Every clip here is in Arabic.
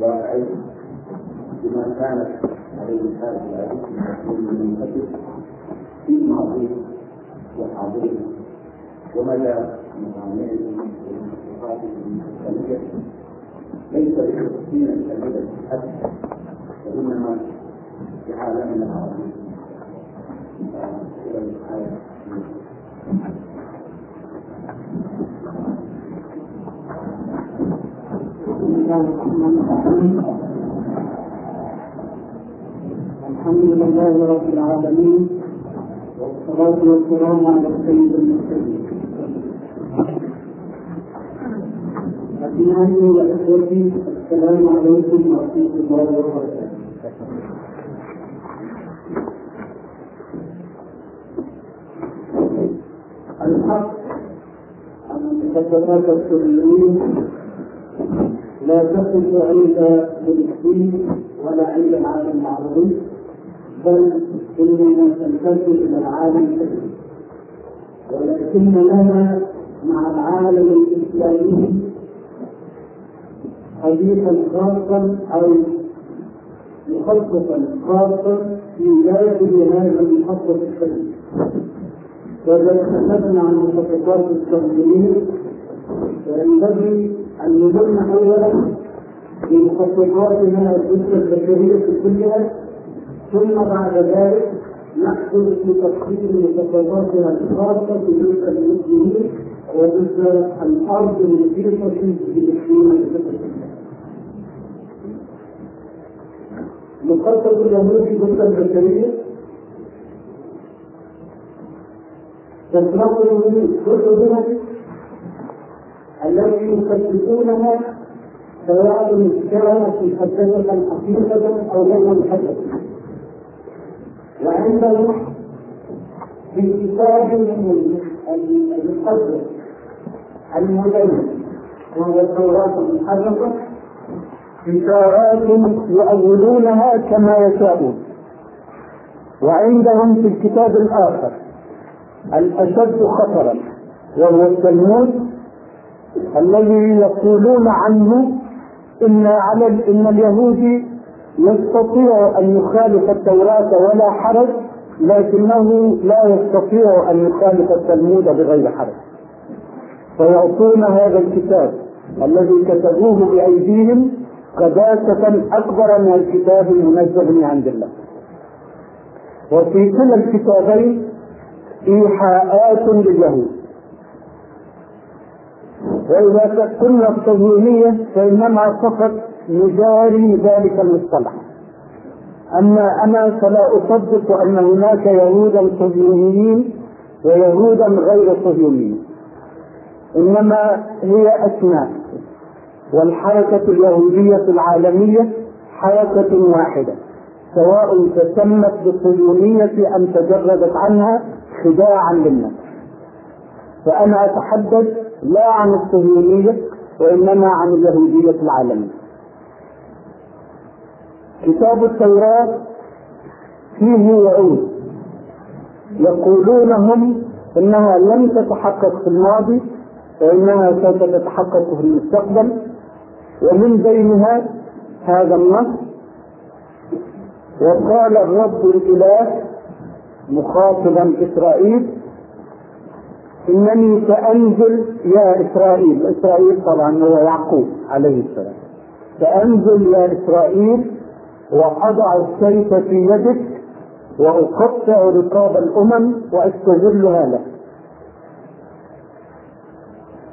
واقعين بما كانت عليه الحاجة العزيز من قبل في الماضي وحاضره ومدى مصانعه وصفاته الإنسانية ليس بتحسين الأبد حتى وإنما في عالمنا العربي. إلى الآية الحمد لله رب العالمين والصلاة والسلام على السيد المرسلين. أبنائي وإخوتي السلام عليكم ورحمة الله وبركاته. الحق أن المخدرات السريين لا تقف عند فلسطين ولا عند العالم العربي بل اننا تمتد إلى العالم كله ولكن لنا مع العالم الإسلامي حديثا خاصا أو مخصصا خاصا في جانب هذا المحطة الشريف وإذا تحدثنا عن مخططات التنظيم فينبغي أن نظن أولا بمخططاتها الجزء البشرية كلها ثم بعد ذلك نأخذ في تفصيل مخططاتها الخاصة بجزء المسلمين وجزء الأرض المحيطة بالمسلمين مخطط اليهود في جزء البشرية. تطلق جزء منها التي يفتشونها سواء كانت محددة حقيقة أو غير محددة وعندهم في كتاب المقدس المدين وهو التوراة المحرفة إشارات يؤولونها كما يشاءون. وعندهم في الكتاب الآخر الأشد خطرا وهو التلمود الذي يقولون عنه إن على إن اليهودي يستطيع أن يخالف التوراة ولا حرج لكنه لا يستطيع أن يخالف التلمود بغير حرج فيعطون هذا الكتاب الذي كتبوه بأيديهم قداسة أكبر من الكتاب المنزل من عند الله. وفي كلا الكتابين إيحاءات لليهود وإذا قلنا الصهيونية فإنما فقط نجاري ذلك المصطلح. أما أنا فلا أصدق أن هناك يهودا صهيونيين ويهودا غير صهيونيين إنما هي أسماء والحركة اليهودية العالمية حركة واحدة. سواء تسمت بالصهيونية أم تجردت عنها خداعا للناس فأنا أتحدث لا عن الصهيونية وإنما عن اليهودية العالمية كتاب التوراة فيه وعود يقولون هم إنها لم تتحقق في الماضي وإنها سوف تتحقق في المستقبل. ومن بينها هذا النص وقال الرب الإله مخاطبا إسرائيل إنني سأنزل يا إسرائيل إسرائيل طبعا هو يعقوب عليه السلام. سأنزل يا إسرائيل وأضع السيف في يدك وأقطع رقاب الأمم واستذلها لك.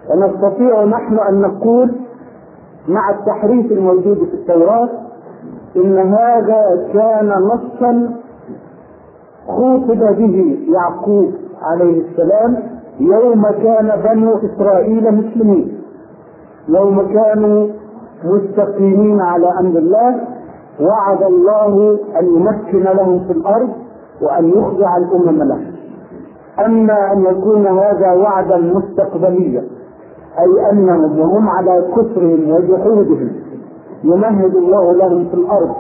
ونستطيع نحن أن نقول مع التحريف الموجود في التوراة إن هذا كان نصا خوطب به يعقوب عليه السلام يوم كان بنو إسرائيل مسلمين. يوم كانوا مستقيمين على أمر الله وعد الله أن يمكن لهم في الأرض وأن يخضع الأمم له أما أن يكون هذا وعدا مستقبليا أي أنهم وهم على كفرهم وجحودهم. يمهد الله لهم في الأرض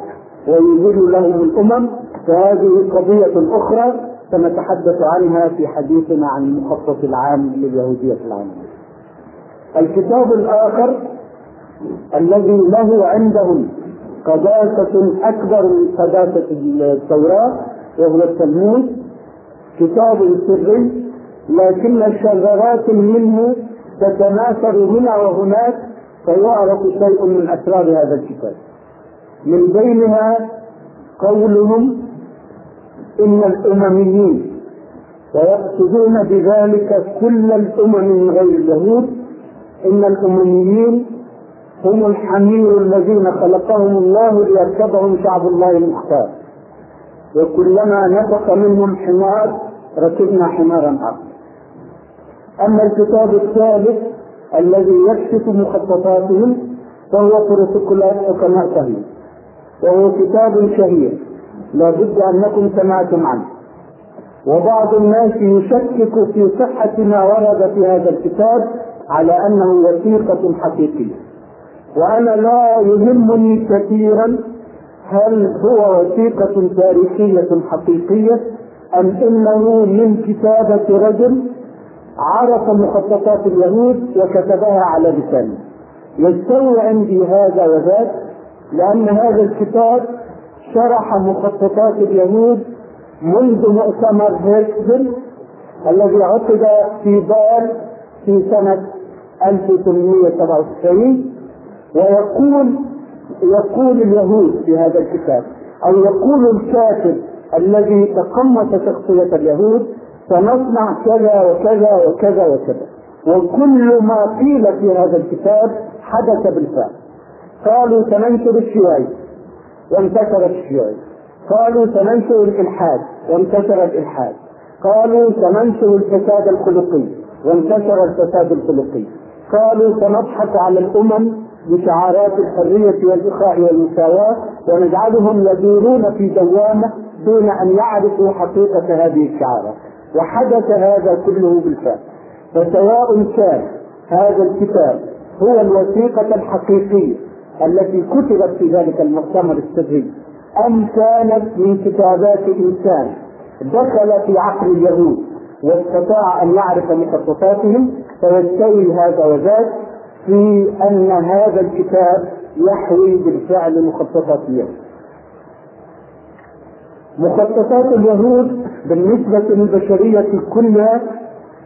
ويذل لهم الأمم. فهذه قضية أخرى سنتحدث عنها في حديثنا عن المخطط العام لليهودية العامة. الكتاب الآخر الذي له عندهم قداسة أكبر من قداسة التوراة وهو التلمود كتاب سري لكن شذرات منه تتناثر هنا وهناك فيعرف شيء من أسرار هذا الكتاب من بينها قولهم إن الأمميين ويقصدون بذلك كل الأمم من غير اليهود إن الأمميين هم الحمير الذين خلقهم الله ليركبهم شعب الله المختار. وكلما نطق منهم حمار ركبنا حمارا آخر. أما الكتاب الثالث الذي يكشف مخططاتهم فهو بروتوكولات حكماء وهو كتاب شهير. لا بد أنكم سمعتم عنه. وبعض الناس يشكك في صحة ما ورد في هذا الكتاب على أنه وثيقة حقيقية. وأنا لا يهمني كثيرا هل هو وثيقة تاريخية حقيقية أم إنه من كتابة رجل عرف مخططات اليهود وكتبها على لسانه. يستوي عندي هذا وذاك لأن هذا الكتاب شرح مخططات اليهود منذ مؤتمر هيركزل الذي عقد في بال في سنة 1897 ويقول يقول اليهود في هذا الكتاب أو يقول الكاتب الذي تقمص شخصية اليهود سنصنع كذا وكذا وكذا وكذا. وكل ما قيل في هذا الكتاب حدث بالفعل. قالوا سننشر الشيوعي وانتشر الشيوعي قالوا سننشر الإلحاد وانتشر الإلحاد. قالوا سننشر الفساد الخلقي وانتشر الفساد الخلقي. قالوا سنضحك على الأمم بشعارات الحرية والإخاء والمساواة ونجعلهم يدورون في دوامة دون أن يعرفوا حقيقة هذه الشعارات وحدث هذا كله بالفعل. فسواء كان هذا الكتاب هو الوثيقة الحقيقية التي كتبت في ذلك المؤتمر السري أم كانت من كتابات إنسان دخل في عقل اليهود واستطاع أن يعرف مخططاتهم فيستوي هذا وذاك في أن هذا الكتاب يحوي بالفعل مخططات اليهود. مخططات اليهود بالنسبة للبشرية كلها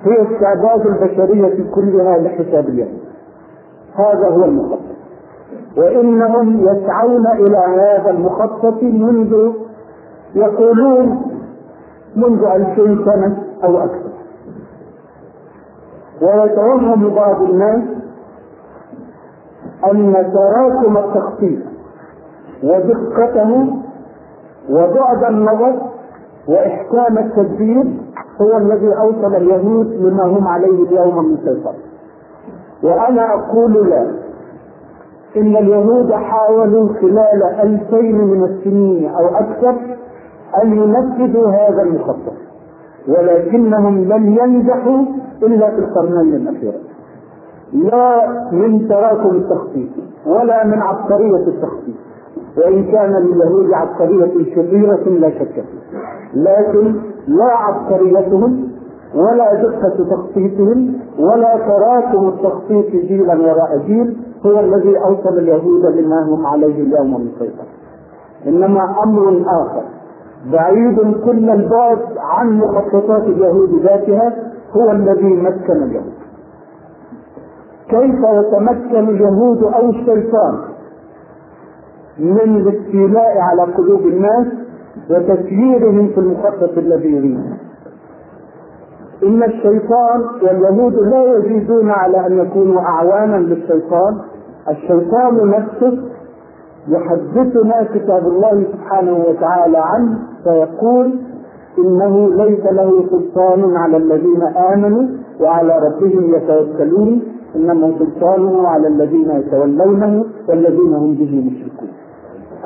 هي استعداد البشرية كلها لحساب اليهود. هذا هو المخطط وإنهم يسعون إلى هذا المخطط منذ يقولون منذ ألفين سنة أو أكثر. ويتوهم بعض الناس أن تراكم التخطيط ودقته وبعد النظر وإحكام التدبير هو الذي أوصل اليهود لما هم عليه اليوم من سيطرة وأنا أقول لا. إن اليهود حاولوا خلال ألفين من السنين أو أكثر أن ينفذوا هذا المخطط ولكنهم لم ينجحوا إلا في القرنين الأخيرين. لا من تراكم التخطيط ولا من عبقرية التخطيط وإن كان لليهود عبقرية شريرة لا شك فيه. لكن لا عبقريتهم ولا دقة تخطيطهم ولا تراكم التخطيط جيلا وراء جيل هو الذي أوصل اليهود لما هم عليه اليوم من سيطرة إنما أمر آخر. بعيد كل البعد عن مخططات اليهود ذاتها هو الذي مكن اليهود. كيف يتمكن اليهود أو الشيطان من الاستيلاء على قلوب الناس وتسييرهم في المخطط الذي يريد إن الشيطان واليهود لا يزيدون على أن يكونوا أعوانا للشيطان. الشيطان نفسه يحدثنا كتاب الله سبحانه وتعالى عنه فيقول إنه ليس له سلطان على الذين آمنوا وعلى ربهم يتوكلون. إنما سلطانه على الذين يتولونه والذين هم به مشركون.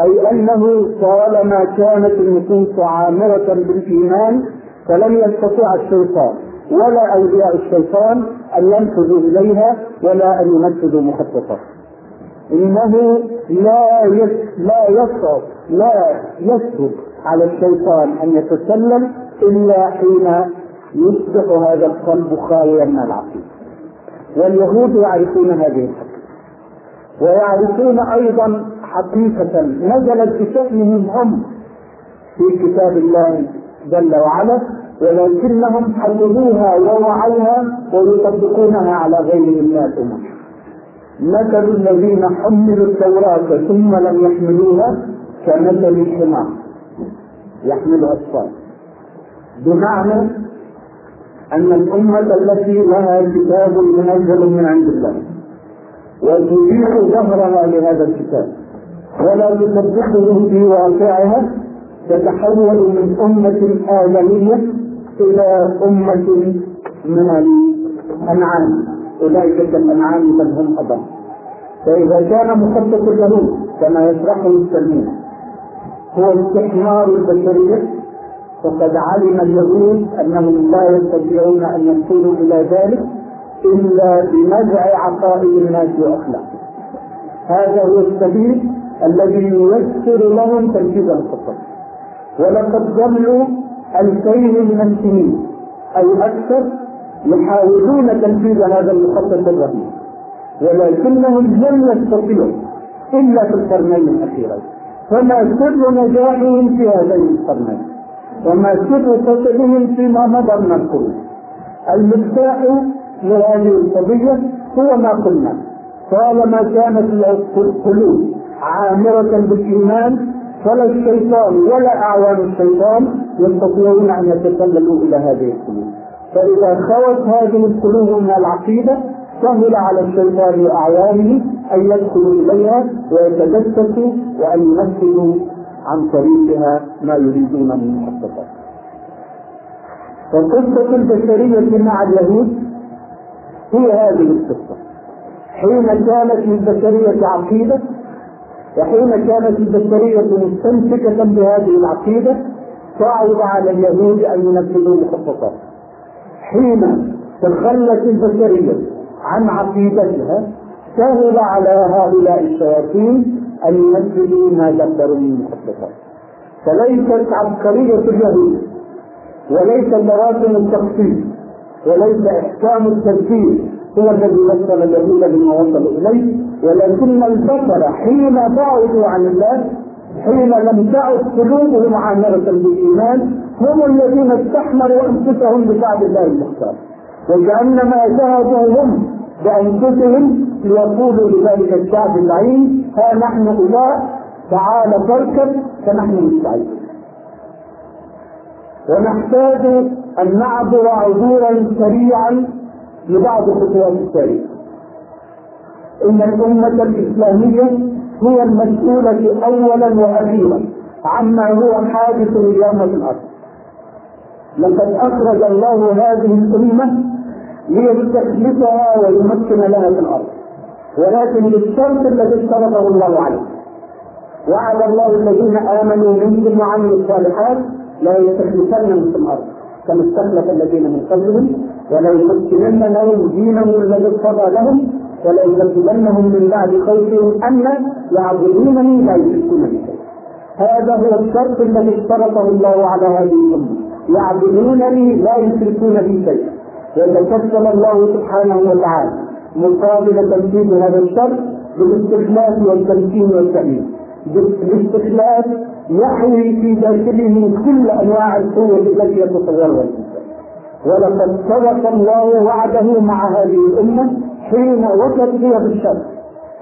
أي أنه طالما كانت النفوس عامرة بالإيمان فلم يستطع الشيطان. ولا أولياء الشيطان أن ينفذوا إليها ولا أن ينفذوا مخططات إنه لا لا يصعب لا يسهل على الشيطان أن يتسلل إلا حين يصبح هذا القلب خاليا من العقيدة. واليهود يعرفون هذه الحقيقة. ويعرفون أيضا حقيقة نزلت بشأنهم هم في كتاب الله جل وعلا ولكنهم حللوها ووعوها ويطبقونها على من الامم مثل الذين حملوا التوراة ثم لم يحملوها كمثل الحمار. يحمل أسفار بمعنى أن الأمة التي لها كتاب منزل من عند الله وتريح ظهرها لهذا الكتاب ولا تطبقه في واقعها تتحول من أمة آدمية إلى أمة من الأنعام. أولئك كالأنعام بل هم أضل. فإذا كان مخطط اليهود كما يشرحه السلمون هو استحمار البشرية فقد علم اليهود أنهم لا يستطيعون أن يصلوا إلى ذلك إلا بنزع عقائد الناس وأخلاقهم. هذا هو السبيل الذي ييسر لهم تنفيذ الخطط ولقد ظلوا ألفين من السنين أو أكثر يحاولون تنفيذ هذا المخطط الرهيب. ولكنهم لم يستطيعوا إلا في القرنين الأخيرين. فما سر نجاحهم في هذين القرنين؟ وما سر فشلهم فيما مضى من القرون؟ المفتاح لهذه القضية هو ما قلنا. طالما كانت القلوب عامرة بالإيمان فلا الشيطان ولا أعوان الشيطان يستطيعون أن يتسللوا إلى هذه القلوب فإذا خوت هذه القلوب من العقيدة سهل على الشيطان وأعوانه أن يدخلوا إليها ويتجسسوا وأن ينفذوا عن طريقها ما يريدون من محققات. فقصة البشرية مع اليهود هي هذه القصة. حين كانت للبشرية عقيدة وحين كانت البشرية مستمسكة بهذه العقيدة صعب على اليهود أن ينفذوا مخططات. حين تخلت البشرية عن عقيدتها سهل على هؤلاء الشياطين أن ينفذوا ما دبروا من مخططات فليست عبقرية اليهود وليس لوازم التخطيط وليس إحكام التركيب هو الذي وصل اليهود لما وصلوا إليه ولكن البشر حين بعدوا عن الله حين لم تعد قلوبهم عامرة بالإيمان هم الذين استحملوا أنفسهم بشعب الله المختار. وكأنما ذهبوا هم بأنفسهم ليقولوا لذلك الشعب اللعين ها نحن أولئك تعال فاركب فنحن مستعدون. ونحتاج أن نعبر عبورا سريعا لبعض خطوات التاريخ إن الأمة الإسلامية هي المسؤولة أولا وأخيرا عما هو حادث اليوم في الأرض. لقد أخرج الله هذه الأمة ليستخلفها ويمكن لها في الأرض. ولكن بالشرط الذي اشترطه الله عليه. وعد الله الذين آمنوا منكم وعملوا الصالحات لا يستخلفنهم في الأرض كما استخلف الذين من قبلهم ولا يمكنن لهم دينهم الذي ارتضى لهم ولا يكذبنهم من بعد خوفهم أن يعبدونني لا يشركون بي هذا هو الشرط الذي اشترطه الله على هذه الأمة. يعبدونني لا يشركون بي شيئا. وتكفل الله سبحانه وتعالى مقابل تنفيذ هذا الشرط بالاستخلاف والتمكين والتأمين. بالاستخلاف يحوي في داخله كل أنواع القوة التي يتصورها ولقد صدق الله وعده مع هذه الأمة حين وصلت هي بالشر.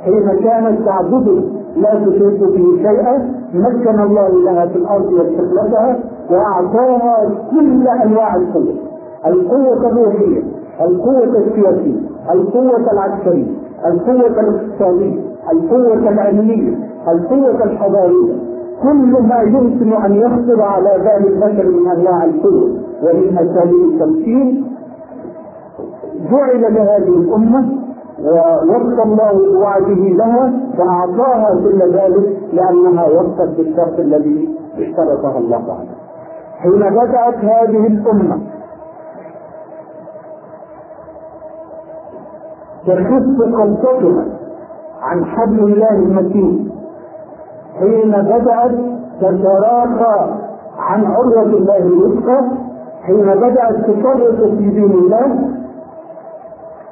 حين كانت تعبده لا تشرك به شيئا مكن الله لها في الأرض واستخلفها وأعطاها كل أنواع القوه القوة الروحية القوة السياسية القوة العسكرية القوة الاقتصادية القوة العلمية القوة الحضارية. كل ما يمكن أن يخطر على بال البشر من أنواع القوه ومن أساليب التمكين جعل لهذه الأمة ووفى الله بوعده لها فأعطاها كل ذلك لأنها وفت بالشرط الذي اشترطها الله تعالى. حين بدأت هذه الأمة تخف قبضتها عن حبل الله المتين حين بدأت تتراخى عن عروة الله الوثقى حين بدأت تفرط في دين الله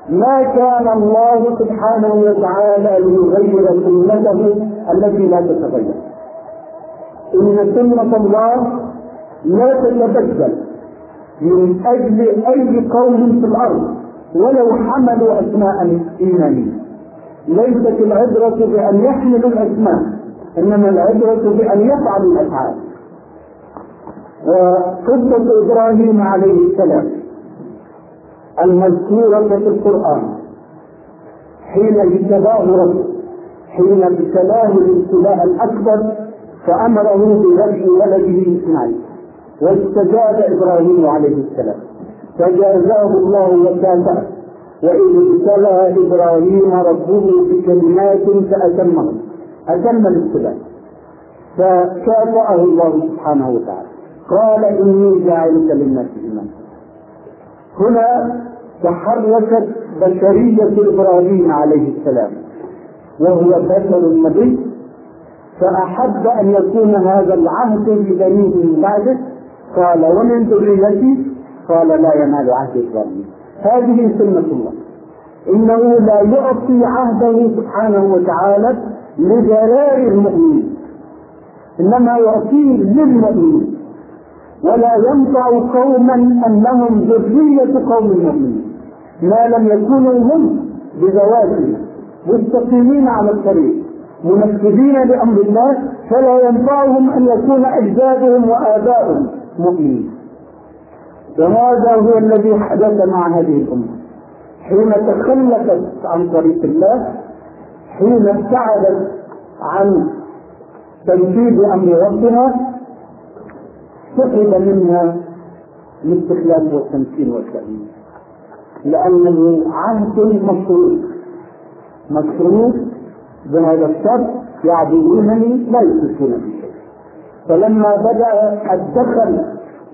ما كان الله سبحانه وتعالى ليغير سنته التي لا تتغير. إن سنة الله لا تتبدل من أجل أي قوم في الأرض ولو حملوا أسماء ايمانيه ليست العبرة بأن يحملوا الأسماء. إنما العبره بأن يفعلوا الأفعال. وقصة إبراهيم عليه السلام المذكورة في القرآن حين اجتباه ربه حين ابتلاه الابتلاء الأكبر فأمره بذبح ولده إسماعيل. واستجاب إبراهيم عليه السلام. فجازاه الله وكافاه واذ ابتلى إبراهيم ربه بكلمات فأتمه. اتم الابتلاء. فكافاه الله سبحانه وتعالى. قال إني جاعلك للناس اماما هنا تحركت بشرية إبراهيم عليه السلام وهو بشر النبي فأحب أن يكون هذا العهد ببنيه من بعده. قال ومن ذريتي؟ قال لا ينال عهد الظالمين. هذه سنة الله. إنه لا يعطي عهده سبحانه وتعالى لجلال المؤمنين. إنما يعطيه للمؤمنين. ولا ينفع قوما أنهم ذرية قوم المؤمنين. ما لم يكونوا هم بذواتهم مستقيمين على الطريق. منفذين لأمر الله. فلا ينفعهم أن يكون أجدادهم وآباؤهم مؤمنين. وهذا هو الذي حدث مع هذه الأمة؟ حين تخلفت عن طريق الله حين ابتعدت عن تنفيذ أمر ربها سحب منها الاستخلاف والتمكين والتأمين. لأنه عهد مشروط مشروط بهذا الشرط يعبدونني لا يشركون بي فلما بدأ الدخل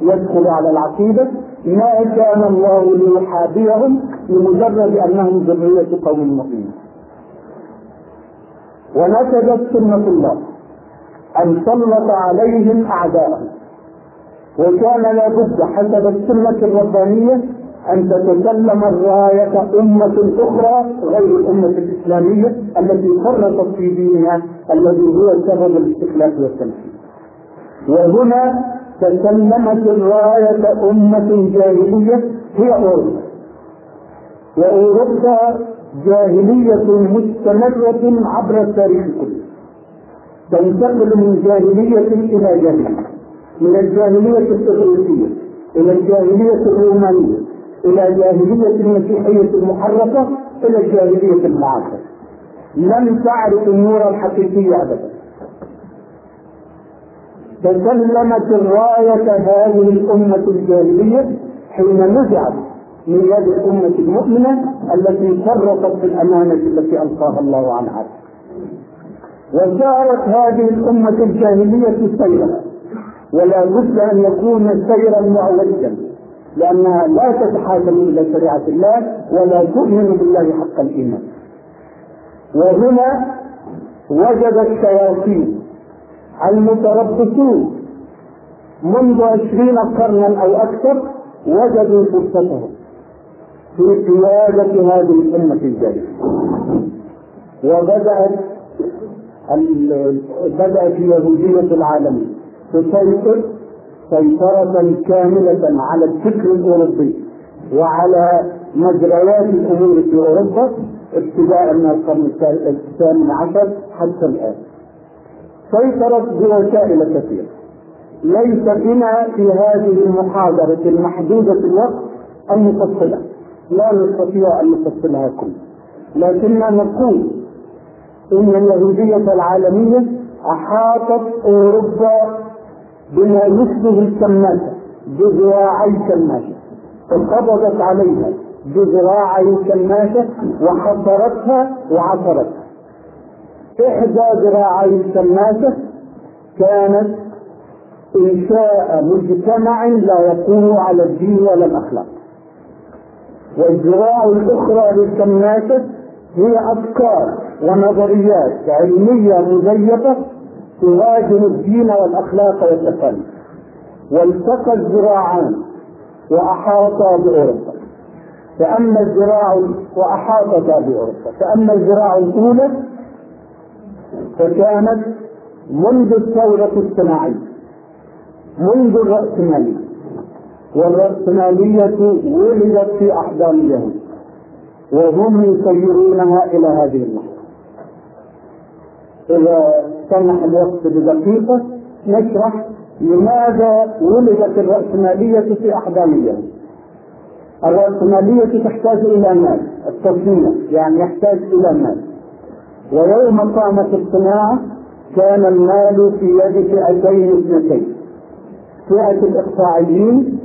يدخل على العقيدة ما كان الله ليحابيهم لمجرد أنهم ذرية قوم مؤمنين. ونفذت سنة الله أن سلط عليهم اعداءهم وكان لابد حسب السنة الربانية أن تتكلم الراية أمة أخرى غير الأمة الإسلامية التي فرطت في دينها الذي هو سبب الاستخلاف والتمثيل. وهنا تكلمت الراية أمة جاهلية هي أوروبا. وأوروبا جاهلية مستمرة عبر التاريخ كله. تنتقل من جاهلية إلى جاهلية. من الجاهلية الإغريقية إلى الجاهلية الرومانية إلى جاهلية المسيحية المحرفة إلى الجاهلية المعاصرة لم تعرف النور الحقيقي ابدا تسلمت الراية هذه الأمة الجاهلية حين نزعت من يد الأمة المؤمنة التي فرطت في الأمانة التي ألقاها الله عن عبد وسارت هذه الأمة الجاهلية سيرا ولا بد أن يكون سيرا معوجا لأنها لا تتحاكم إلى شريعة الله ولا تؤمن بالله حق الإيمان. وهنا وجد الشياطين المتربصون. منذ عشرين قرنا أو أكثر وجدوا فرصتهم. في قيادة هذه الأمة الجاهلية وبدأت بدأت اليهودية العالمية. تسيطر سيطرة كاملة على الفكر الأوروبي وعلى مجريات الأمور في أوروبا ابتداء من القرن الثامن عشر حتى الآن. سيطرت بوسائل كثيرة. ليس بنا في هذه المحاضرة المحدودة الوقت أن نفصلها. لا نستطيع أن نفصلها كلها لكننا نقول إن اليهودية العالمية أحاطت أوروبا بما يشبه الكماشة بذراعي كماشة فقبضت عليها بذراعي كماشة وحصرتها وعصرتها إحدى ذراعي الكماشة كانت إنشاء مجتمع لا يقوم على الدين ولا الأخلاق. والذراع الأخرى للكماشة هي أفكار ونظريات علمية مزيفة تواجه الدين والأخلاق والتقاليد والتقى الذراعان واحاطا بأوروبا. فأما الزراعة وأحاطت بأوروبا. فأما الزراعة الأولى فكانت منذ الثورة الصناعية منذ الرأسمالية. والرأسمالية ولدت في أحضان اليهود وهم يسيرونها إلى هذه اللحظة إذا سمح الوقت بدقيقة نشرح لماذا ولدت الرأسمالية في أحضان اليهود الرأسمالية تحتاج إلى مال التصنيع يعني يحتاج إلى مال. ويوم قامت الصناعة كان المال في يد فئتين اثنتين. فئة الإقطاعيين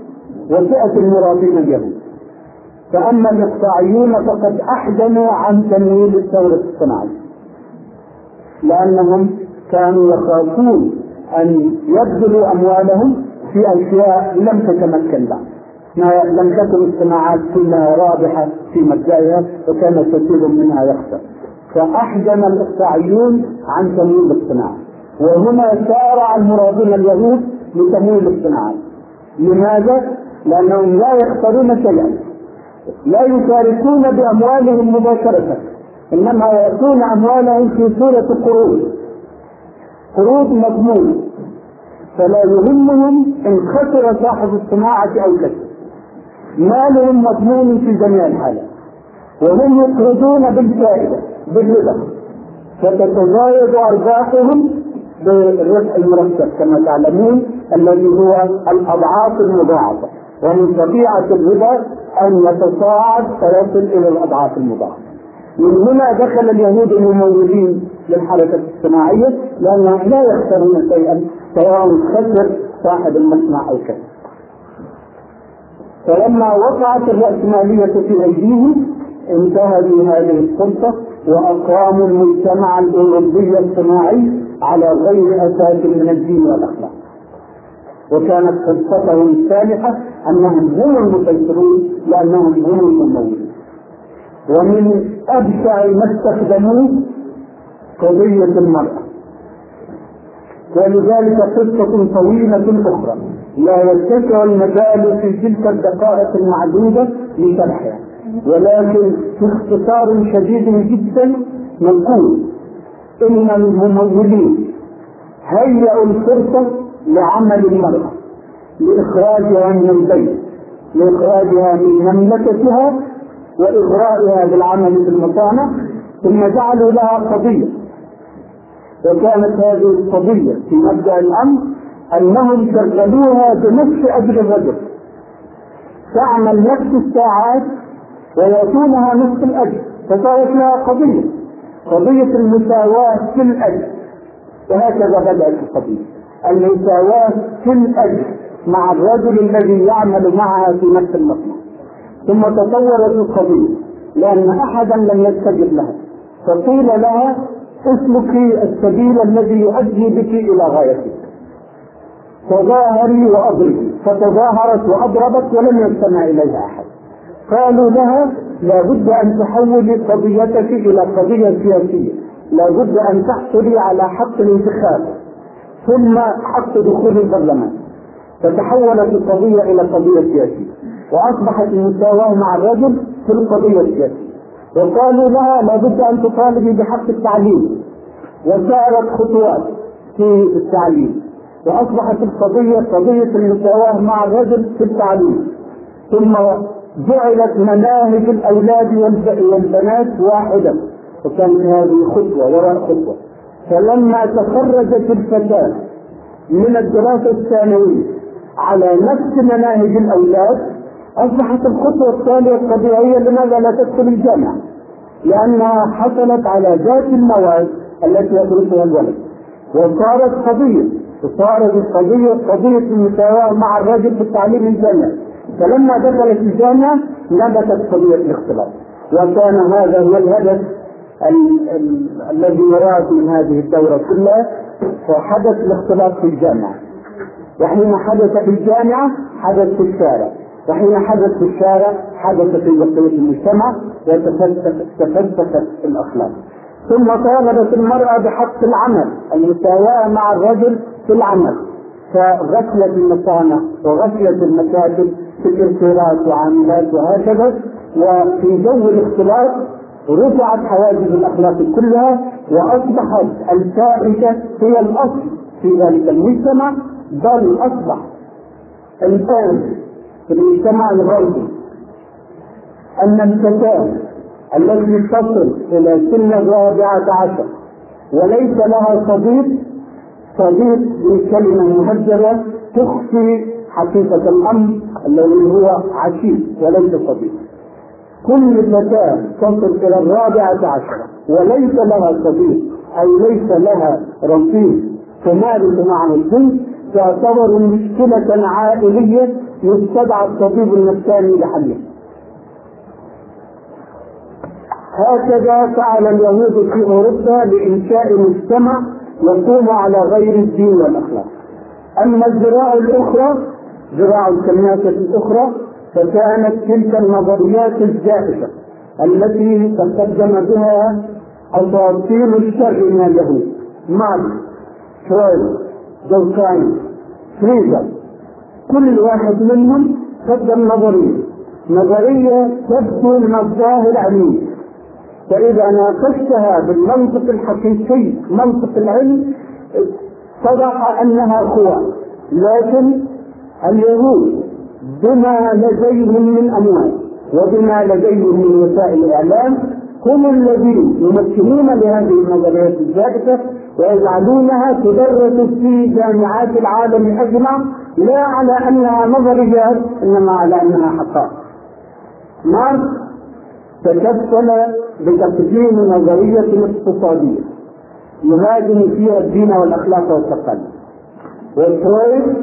وفئة المرابين اليهود فأما الإقطاعيون فقد أحجموا عن تمويل الثورة الصناعية. لأنهم كانوا يخافون أن يبذلوا أموالهم في أشياء لم تتمكن بعد. ما لم تكن الصناعات كلها رابحة في مبدأها وكان كثير منها يخسر. فأحجم الإقطاعيون عن تمويل الصناعة. وهنا سارع المرابون اليهود لتمويل الصناعات لماذا؟ لأنهم لا يخسرون شيئا لا يشاركون بأموالهم مباشرة إنما يأتون أموالهم في صورة قروض. قروض مضمونة فلا يهمهم إن خسر صاحب الصناعة أو كسب. مالهم مضمون في جميع الحالات وهم يقرضون بالفائدة بالربا فتتزايد أرباحهم بالربح المرتب كما تعلمون الذي هو الأضعاف المضاعفة. ومن طبيعة الربا أن يتصاعد فيصل إلى الأضعاف المضاعفة. من هنا دخل اليهود الممولين للحركة الصناعية لأنهم لا يخسرون شيئا سواء خسر صاحب المصنع أو كذا. فلما وقعت الرأسمالية في أيديهم انتهزوا هذه الفرصة وأقاموا المجتمع الأوروبي الصناعي على غير أساس من الدين والأخلاق. وكانت فرصتهم السانحة أنهم هم المسيطرون لأنهم هم الممولون ومن أبشع ما استخدموه قضية المرأة. ولذلك قصة طويلة أخرى. لا يتسع المجال في تلك الدقائق المعدودة لشرحها ولكن في اختصار شديد جدا نقول إن الممولين هيئوا الفرصة لعمل المرأة لإخراجها من البيت لإخراجها من مملكتها وإغرائها بالعمل في المصانع ثم جعلوا لها قضية. وكانت هذه القضية في مبدأ الأمر أنهم شغلوها بنفس أجر الرجل. تعمل نفس الساعات ويأتونها نصف الأجر فصارت لها قضية قضية المساواة في الأجر. وهكذا بدأت القضية. المساواة في الأجر مع الرجل الذي يعمل معها في نفس المصنع. ثم تطورت القضية لأن أحدا لم يستجب لها. فقيل لها اسلكي السبيل الذي يؤدي بك إلى غايتك. تظاهري وأضربي فتظاهرت وأضربت ولم يستمع إليها أحد. قالوا لها لابد أن تحولي قضيتك إلى قضية سياسية. لابد أن تحصلي على حق الانتخاب. ثم حق دخول البرلمان. فتحولت القضية إلى قضية سياسية. وأصبحت المساواة مع الرجل في القضية السياسية. وقالوا لها لابد أن تطالبي بحق التعليم. وسارت خطوات في التعليم. وأصبحت القضية قضية المساواة مع الرجل في التعليم. ثم جعلت مناهج الأولاد والبنات واحدة. وكانت هذه خطوة وراء خطوة. فلما تخرجت الفتاة من الدراسة الثانوية على نفس مناهج الأولاد أصبحت الخطوة الثانية الطبيعية لماذا لا تدخل الجامعة؟ لأنها حصلت على ذات المواد التي يدرسها الولد. وصارت قضية وصارت القضية قضية المساواة مع الرجل في التعليم الجامعي. فلما دخلت الجامعة نبتت قضية الاختلاط وكان هذا هو الهدف ال- ال- الذي يراد من هذه الدورة كلها فحدث الاختلاط في الجامعة. وحين حدث في الجامعة حدث في الشارع. وحين حدث في الشارع حدث في بقية المجتمع وتفسفت الأخلاق. ثم طالبت المرأة بحق العمل المساواة مع الرجل في العمل. فغسلت المصانع وغسلت المكاتب سكرتيرات وعاملات وهكذا. وفي جو الاختلاط رفعت حواجز الأخلاق كلها وأصبحت الفاحشة هي الأصل في ذلك المجتمع بل أصبح الان في المجتمع الغربي أن الفتاه التي تصل إلى سن الرابعة عشر وليس لها صديق صديق بكلمه مهذبه تخفي حقيقة الأمر الذي هو عشيق وليس صديق. كل فتاة تصل إلى الرابعة عشرة وليس لها صديق أي ليس لها رفيق تمارس معه الجنس تعتبر مشكلة عائلية يستدعى الطبيب النفساني لحلها. هكذا فعل اليهود في أوروبا لإنشاء مجتمع يقوم على غير الدين والأخلاق. أما الذراع الأخرى ذراع الكناسة الأخرى فكانت تلك النظريات الزائفة التي تقدم بها أساطير الشر من اليهود. ماركس فرويد دوركايم فريزر كل واحد منهم قدم نظرية. نظرية تبدو من الظاهر عليم فإذا ناقشتها بالمنطق الحقيقي منطق العلم اتضح أنها قوى لكن اليهود بما لديهم من أموال وبما لديهم من وسائل الإعلام هم الذين يمكنون لهذه النظريات الزائفه ويجعلونها تدرس في جامعات العالم أجمع لا على أنها نظريات إنما على أنها حقائق. ماركس تكفل بتقديم نظرية اقتصادية يهاجم فيها الدين والأخلاق والتقاليد. وفرويد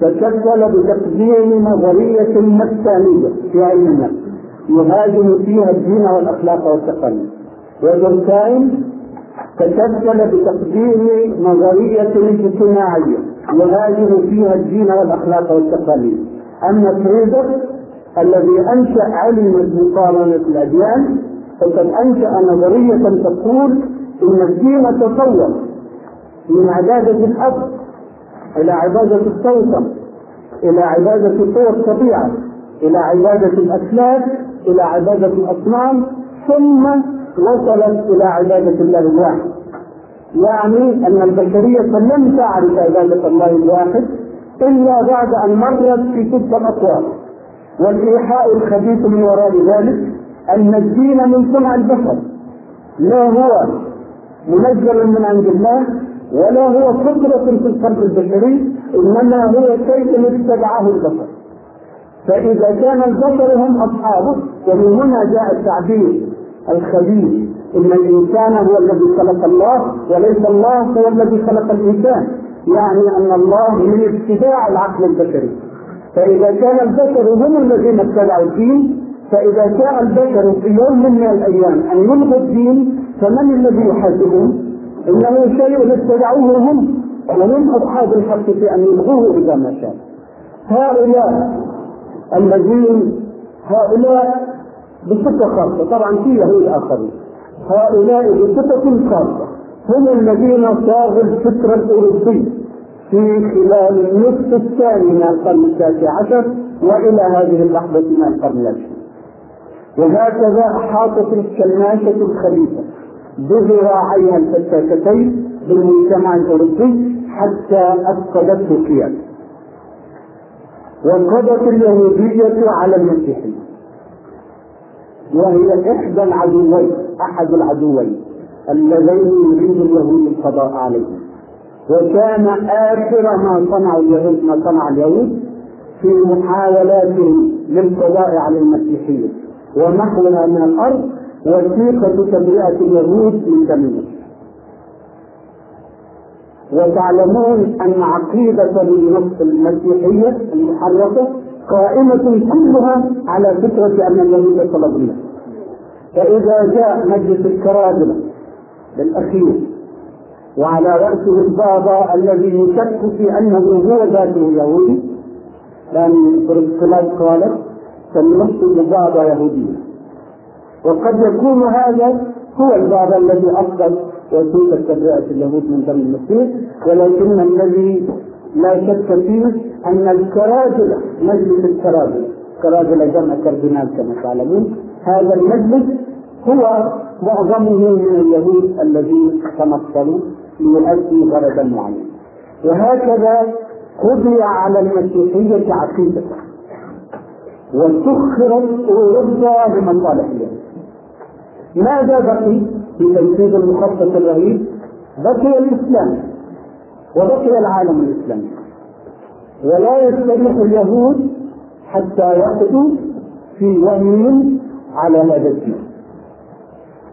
تشكل بتقديم نظرية نفسانية في علم النفس يهاجم فيها الدين والأخلاق والتقاليد. ودوركايم تشكل بتقديم نظرية اجتماعية يهاجم فيها الدين والأخلاق والتقاليد. أما فريدر الذي أنشأ علم مقارنة الأديان فقد أنشأ نظرية تقول إن الدين تطور من عبادة الأب. إلى عبادة التوسم إلى عبادة قوى الطبيعة إلى عبادة الأسلاف إلى عبادة الأصنام ثم وصلت إلى عبادة الله الواحد. يعني أن البشرية لم تعرف عبادة الله الواحد إلا بعد أن مرت في تلك الأطوار والإيحاء الخبيث من وراء ذلك أن الدين من صنع البشر. لا هو؟ منزل من عند الله ولا هو فطرة في القلب البشري إنما هو شيء ابتدعه البشر. فإذا كان البشر هم أصحابه ومن هنا جاء التعبير الخبيث إن الإنسان هو الذي خلق الله وليس الله هو الذي خلق الإنسان. يعني أن الله من ابتداع العقل البشري. فإذا كان البشر هم الذين ابتدعوا الدين فإذا جاء البشر في يوم من الأيام أن يلغوا الدين فمن الذي يحاسبهم؟ انه شيء ابتدعوه هم. ومن أصحاب الحق في أن يلغوه إذا ما شاء. هؤلاء الذين هؤلاء بصفة خاصة طبعا في يهود آخرين. هؤلاء بصفة خاصة هم الذين صاغوا الفكر الأوروبي في خلال النصف الثاني من القرن التاسع عشر وإلى هذه اللحظة من القرن العشرين. وهكذا أحاطت الكناشة الخليفة. بذراعيها الفتاكتين بالمجتمع الأوروبي حتى افقدته قيادته وانقضت اليهودية على المسيحية وهي إحدى العدوين أحد العدوين اللذين يريد اليهود القضاء عليهم. وكان آخر ما صنع اليهود ما صنع اليهود في محاولاتهم للقضاء على المسيحية ومحوها من الأرض وثيقة تبرئة اليهود من دم وتعلمون أن عقيدة المسيحية المحرفة قائمة كلها على فكرة أن اليهود طلبوا فإذا جاء مجلس الكرادلة بالأخير وعلى رأسه البابا الذي يشك في أنه هو ذاته يهودي لأن برسكلاس قالت فالنص بابا يهودية. وقد يكون هذا هو الباب الذي أفضل وثيقة تبرئة اليهود من دم المسيح ولكن الذي لا شك فيه أن الكراجلة مجلس الكراجلة كراجلة جمع كاردينال كما تعلمون هذا المجلس هو معظمه من اليهود الذين تمثلوا ليؤدي غرضا معينا وهكذا قضي على المسيحية عقيدة وسخرت أوروبا بمصالح اليهود ماذا بقي في تنفيذ المخطط الرهيب؟ بقي الإسلام وبقي العالم الإسلامي ولا يستريح اليهود حتى يقضوا في وهم على هذا الدين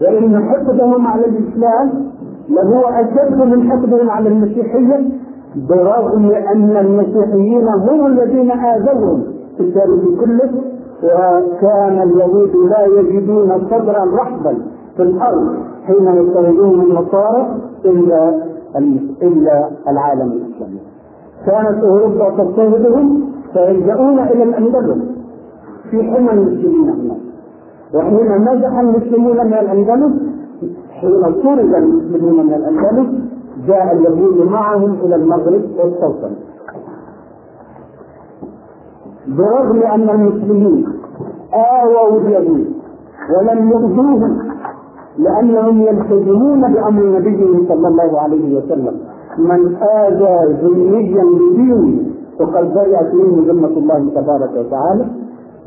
وإن حقدهم على الإسلام لهو أشد من حقدهم على المسيحية برغم أن المسيحيين هم الذين آذوهم في التاريخ كله وكان اليهود لا يجدون صدرا رحبا في الأرض حين يضطهدون النصارى إلا إلا العالم الإسلامي. كانت أوروبا تضطهدهم فيلجؤون إلى الأندلس في حمى المسلمين هناك. وحين نجح المسلمون من الأندلس حين طرد المسلمون من الأندلس جاء اليهود معهم إلى المغرب والسلطنة برغم أن المسلمين آووا اليهود ولم يؤذوهم لأنهم يلتزمون بأمر النبي صلى الله عليه وسلم. من آذى ذميا بدينه فقد برئت منه ذمة الله تبارك وتعالى.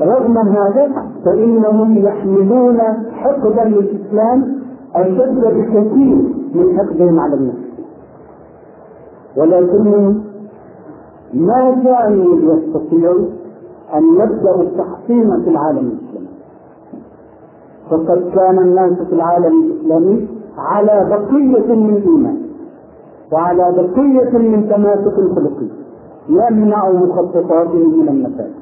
رغم هذا فإنهم يحملون حقدا للإسلام أشد بكثير من حقدهم على الناس. ولكنهم ما كانوا يستطيعوا أن يبدأوا التحصين في العالم الإسلامي. فقد كان الناس في العالم الإسلامي على بقية من إيمان وعلى بقية من تماسك خلقي يمنع مخططاتهم من المساجد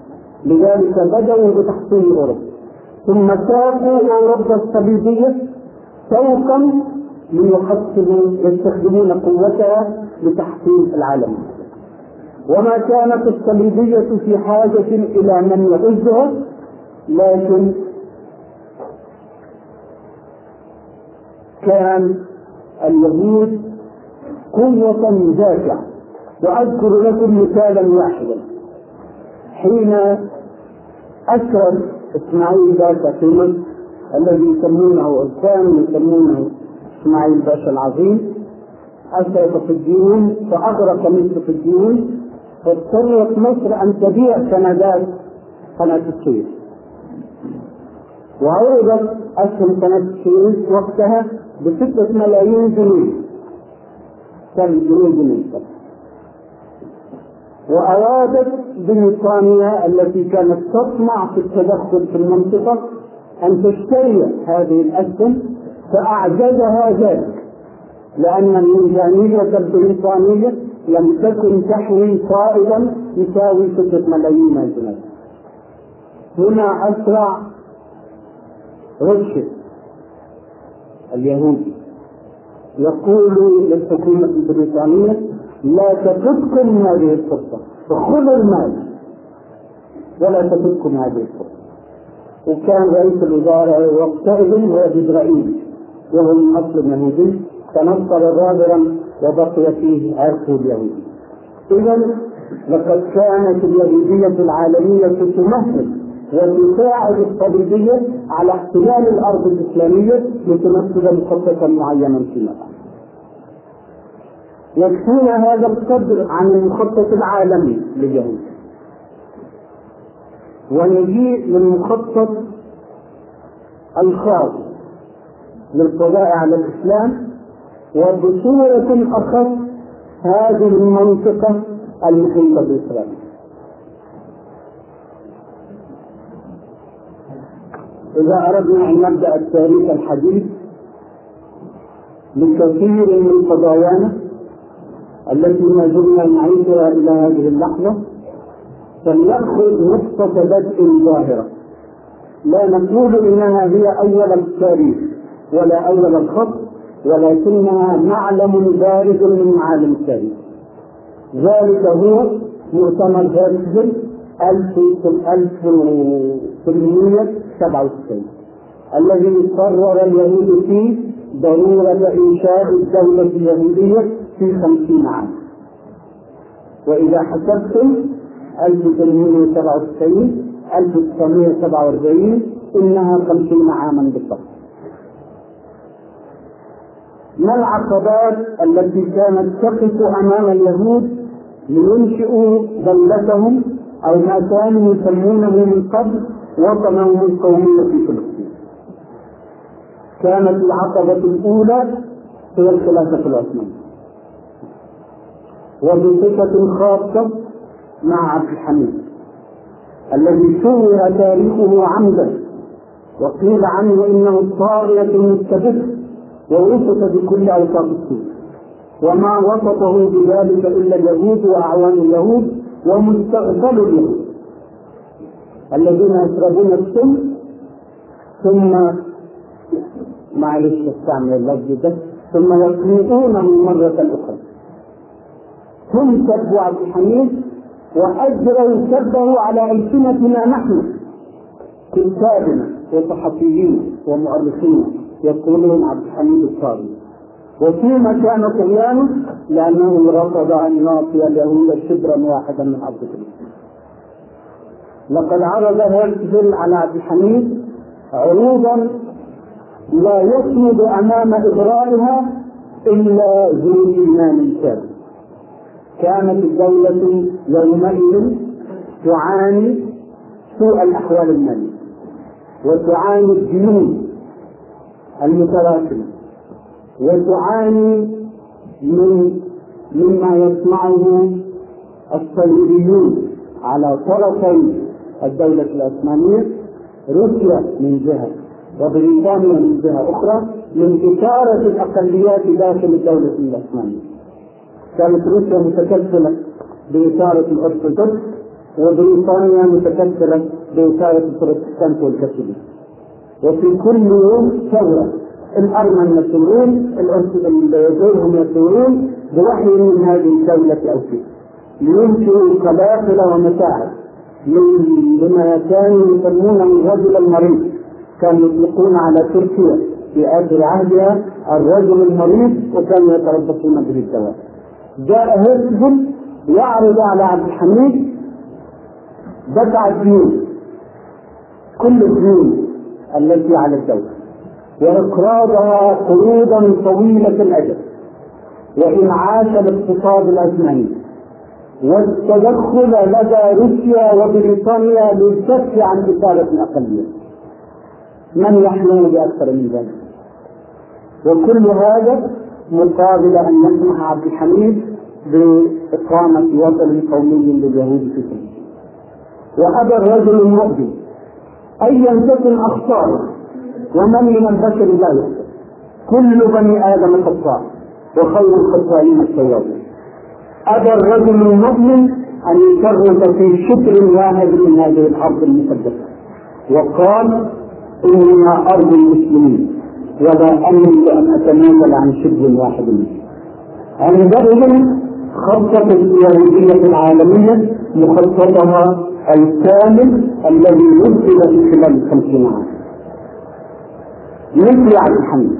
لذلك بدأوا بتحصين أوروبا. ثم ساقوا أوروبا الصليبية سوقا ليحصلوا يستخدمون قوتها لتحصيل العالم وما كانت الصليبية في حاجة إلى من يعزها لكن كان اليهود قوة دافعة وأذكر لكم مثالا واحدا. حين أسرد إسماعيل باشا في الذي يسمونه أو كانوا يسمونه إسماعيل باشا العظيم أسرد في الديون فأغرق مصر في الديون. فاضطرت مصر أن تبيع سندات قناة السويس. وعرضت أسهم قناة السويس وقتها بستة ملايين جنيه. كم جنيه جنيه؟ وأرادت بريطانيا التي كانت تطمع في التدخل في المنطقة أن تشتري هذه الأسهم فأعجزها ذلك لأن الميزانية البريطانية لم تكن تحوي فائضا يساوي ستة ملايين جنيه هنا أسرع رشد اليهودي يقول للحكومة البريطانية لا تفدكم هذه الفرصة فخذوا المال. ولا تفدكم هذه الفرصة وكان رئيس الوزراء وقتئذ هو جبرائيل وهو من أصل يهودي تنصر ظاهرا وبقي فيه عرفه اليهودي إذا لقد كانت اليهودية العالمية تمهد وتساعد الصليبية على احتلال الأرض الإسلامية لتنفذ مخططا معينا فيما بعد. يكفينا هذا القدر عن المخطط العالمي لليهود. ونجيء للمخطط الخاص للقضاء على الإسلام وبصورة أخص هذه المنطقة المحيطة بإسرائيل. إذا أردنا أن نبدأ التاريخ الحديث بكثير من قضايانا التي ما زلنا نعيشها إلى هذه اللحظة فلنأخذ نقطة بدء ظاهرة لا نقول إنها هي أول التاريخ ولا أول الخط ولكنها معلم بارز من معالم التاريخ. ذلك هو مؤتمر هيرتزل 1897 الذي قرر اليهود فيه ضرورة إنشاء الدولة اليهودية في خمسين عام. وإذا حسبتم 1897 1947 إنها خمسين عاما بالضبط. ما العقبات التي كانت تقف أمام اليهود لينشئوا دولتهم أو ما كانوا يسمونه من قبل وطنهم القومي في فلسطين؟ كانت العقبة الأولى هي الخلافة العثمانية وبصفة خاصة مع عبد الحميد الذي شوه تاريخه عمدا وقيل عنه إنه الطاغية المستبد ووصف بكل اوصاف السوء. وما وصفه بذلك إلا اليهود وأعوان اليهود ومستقبل اليهود. الذين يشربون السم ثم معلش استعمل اللفظ ده ثم يطلقونه مرة أخرى. هم سبوا عبد الحميد وأجروا سبه على ألسنتنا نحن كتابنا وصحفيين ومؤرخين. يقولون عبد الحميد الصاوي وفيما كان طغيانه لأنه رفض أن يعطي اليهود شبرا واحدا من أرض فلسطين لقد عرض هيرتزل على عبد الحميد عروضا لا يصمد أمام إغرائها إلا ذو إيمان كامل. كانت الدولة يومئذ تعاني سوء الأحوال المالية وتعاني الديون المتراكمة وتعاني من مما يصنعه الصليبيون على طرفي الدولة العثمانية روسيا من جهة وبريطانيا من جهة أخرى من إثارة الأقليات داخل الدولة العثمانية. كانت روسيا متكفلة بإثارة الأرثوذكس وبريطانيا متكفلة بإثارة البروتستانت والكاثوليك. وفي كل يوم ثورة الأرمن يثورون غيرهم يثورون بوحي من هذه الدولة أو فيه لينشئوا قبائل ومتاعب لما كانوا يسمونه الرجل المريض. كانوا يطلقون على تركيا في آخر عهدها الرجل المريض وكانوا يتربصون به الدواء جاء هرتزل يعرض على عبد الحميد. دفع الديون كل الديون التي على الدولة وإقراضها قروضا طويلة الأجل. وإنعاش الاقتصاد العثماني والتدخل لدى روسيا وبريطانيا للكف عن إثارة الأقلية من يحلم بأكثر من ذلك؟ وكل هذا مقابل أن يسمح عبد الحميد بإقامة وطن قومي لليهود في فلسطين وأبى الرجل المؤذن. أيا تكن أخطاره ومن من البشر لا كل بني آدم خطاء. وخير الخطائين التوابين أبى الرجل المؤمن أن يشرف في شكر واحد من هذه الأرض المقدسة وقال إنها أرض المسلمين. ولا أملك أن أتنازل عن شبر واحد منهم. عندئذ خطط اليهودية العالمية مخططها الكامل الذي نزل في خلال الخمسين عام. مثل عبد الحميد.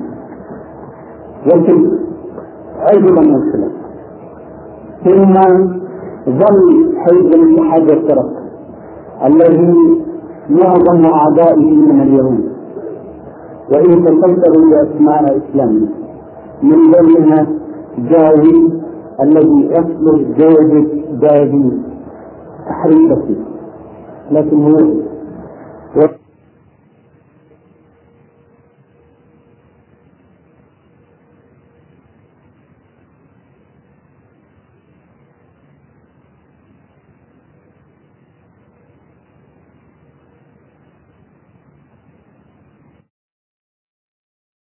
وتلك عجبا والسلام ثم ظل حزب الاتحاد والترقي الذي معظم اعدائه من اليهود. وإن تفكروا باسماء اسلامنا من بينها جاوي الذي اصله جوزيف داوي تحريفه لكن هو